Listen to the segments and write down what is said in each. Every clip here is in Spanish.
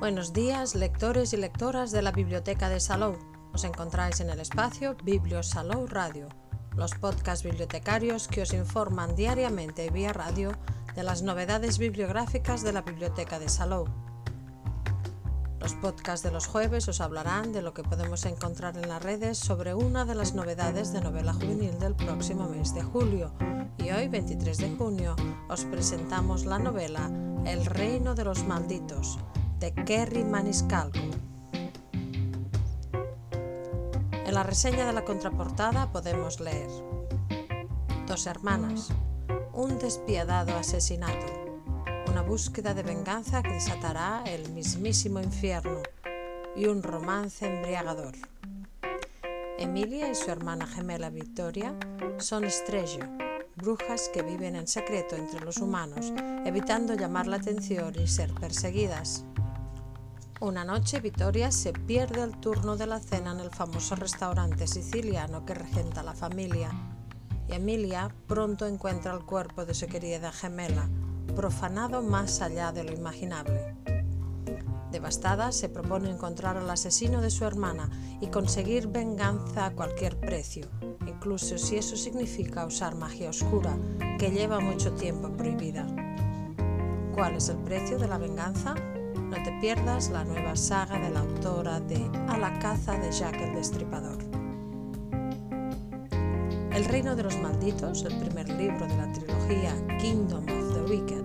Buenos días, lectores y lectoras de la Biblioteca de Salou. Os encontráis en el espacio Biblio Salou Radio, los podcasts bibliotecarios que os informan diariamente vía radio de las novedades bibliográficas de la Biblioteca de Salou. Los podcasts de los jueves os hablarán de lo que podemos encontrar en las redes sobre una de las novedades de novela juvenil del próximo mes de julio. Y hoy, 23 de junio, os presentamos la novela El reino de los malditos, de Kerry Maniscalco. En la reseña de la contraportada podemos leer Dos hermanas, un despiadado asesinato, una búsqueda de venganza que desatará el mismísimo infierno y un romance embriagador. Emilia y su hermana gemela Victoria son Estrello, brujas que viven en secreto entre los humanos, evitando llamar la atención y ser perseguidas. Una noche Victoria se pierde el turno de la cena en el famoso restaurante siciliano que regenta la familia y Emilia pronto encuentra el cuerpo de su querida gemela, profanado más allá de lo imaginable. Devastada, se propone encontrar al asesino de su hermana y conseguir venganza a cualquier precio, incluso si eso significa usar magia oscura, que lleva mucho tiempo prohibida. ¿Cuál es el precio de la venganza? No te pierdas la nueva saga de la autora de A la caza de Jack el Destripador. El Reino de los Malditos, el primer libro de la trilogía Kingdom of the Wicked,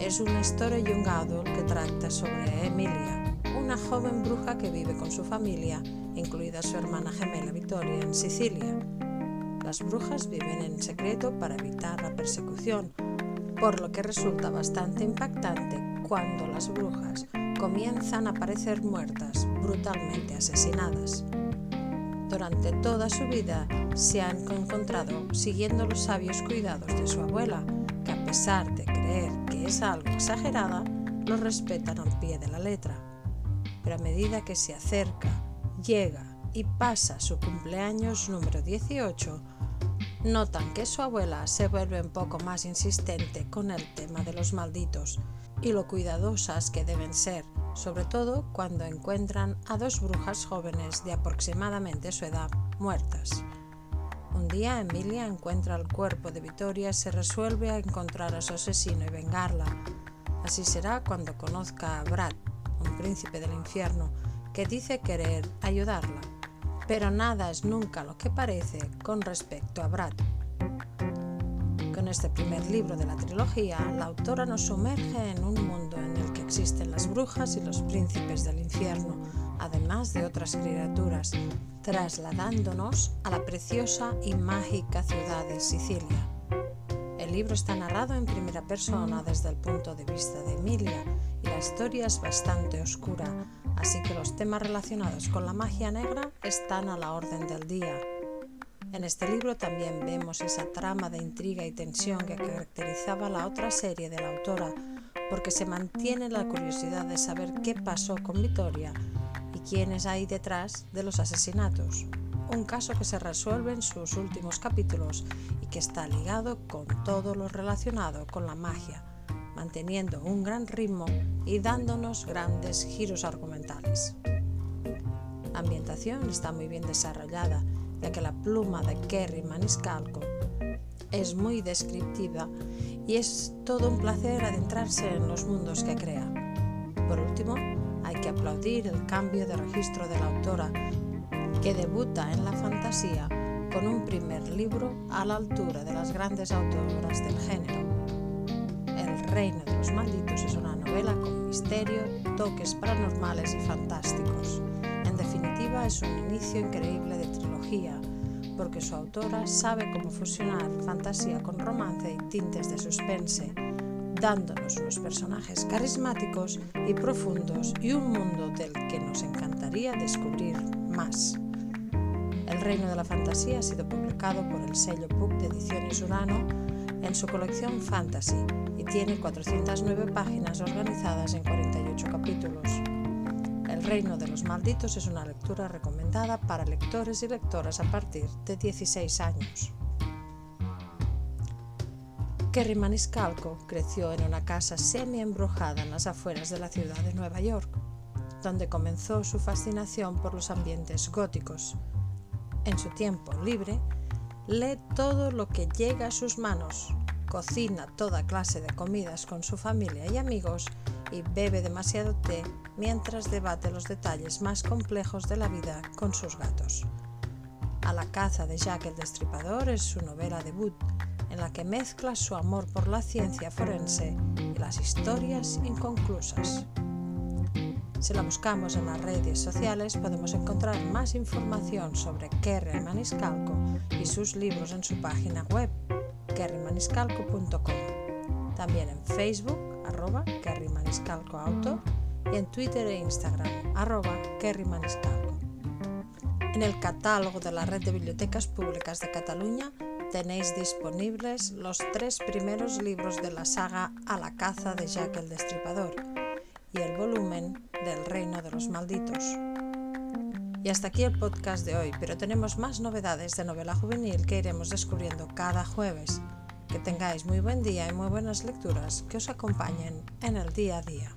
es una historia young adult que trata sobre Emilia, una joven bruja que vive con su familia, incluida su hermana gemela Victoria, en Sicilia. Las brujas viven en secreto para evitar la persecución, por lo que resulta bastante impactante cuando las brujas comienzan a aparecer muertas, brutalmente asesinadas. Durante toda su vida se han encontrado siguiendo los sabios cuidados de su abuela, que a pesar de creer que es algo exagerada, lo respetan al pie de la letra. Pero a medida que se acerca, llega y pasa su cumpleaños número 18, notan que su abuela se vuelve un poco más insistente con el tema de los malditos y lo cuidadosas que deben ser sobre todo cuando encuentran a dos brujas jóvenes de aproximadamente su edad muertas. Un día Emilia encuentra el cuerpo de Victoria y se resuelve a encontrar a su asesino y vengarla. Así será cuando conozca a Brad, un príncipe del infierno, que dice querer ayudarla. Pero nada es nunca lo que parece con respecto a Brad. Este primer libro de la trilogía, la autora nos sumerge en un mundo en el que existen las brujas y los príncipes del infierno, además de otras criaturas, trasladándonos a la preciosa y mágica ciudad de Sicilia. El libro está narrado en primera persona desde el punto de vista de Emilia y la historia es bastante oscura, así que los temas relacionados con la magia negra están a la orden del día. En este libro también vemos esa trama de intriga y tensión que caracterizaba la otra serie de la autora, porque se mantiene la curiosidad de saber qué pasó con Victoria y quiénes hay detrás de los asesinatos. Un caso que se resuelve en sus últimos capítulos y que está ligado con todo lo relacionado con la magia, manteniendo un gran ritmo y dándonos grandes giros argumentales. La ambientación está muy bien desarrollada ya que la pluma de Kerry Maniscalco es muy descriptiva y es todo un placer adentrarse en los mundos que crea. Por último, hay que aplaudir el cambio de registro de la autora, que debuta en la fantasía con un primer libro a la altura de las grandes autoras del género. El Reino de los Malditos es una novela con misterio, toques paranormales y fantásticos. En definitiva, es un inicio increíble de porque su autora sabe cómo fusionar fantasía con romance y tintes de suspense, dándonos unos personajes carismáticos y profundos y un mundo del que nos encantaría descubrir más. El Reino de la Fantasía ha sido publicado por el sello Book de Ediciones Urano en su colección Fantasy y tiene 409 páginas organizadas en 48 capítulos. Reino de los Malditos es una lectura recomendada para lectores y lectoras a partir de 16 años. Kerry Maniscalco creció en una casa semi-embrujada en las afueras de la ciudad de Nueva York, donde comenzó su fascinación por los ambientes góticos. En su tiempo libre, lee todo lo que llega a sus manos, cocina toda clase de comidas con su familia y amigos y bebe demasiado té mientras debate los detalles más complejos de la vida con sus gatos. A la caza de Jack el Destripador es su novela debut, en la que mezcla su amor por la ciencia forense y las historias inconclusas. Si la buscamos en las redes sociales podemos encontrar más información sobre Kerry Maniscalco y sus libros en su página web kerrymaniscalco.com. También en Facebook, arroba kerrymaniscalcoauto y en Twitter e Instagram, arroba kerrymaniscalco. En el catálogo de la Red de Bibliotecas Públicas de Cataluña tenéis disponibles los tres primeros libros de la saga A la caza de Jack el Destripador y el volumen del Reino de los Malditos. Y hasta aquí el podcast de hoy, pero tenemos más novedades de novela juvenil que iremos descubriendo cada jueves. Que tengáis muy buen día y muy buenas lecturas que os acompañen en el día a día.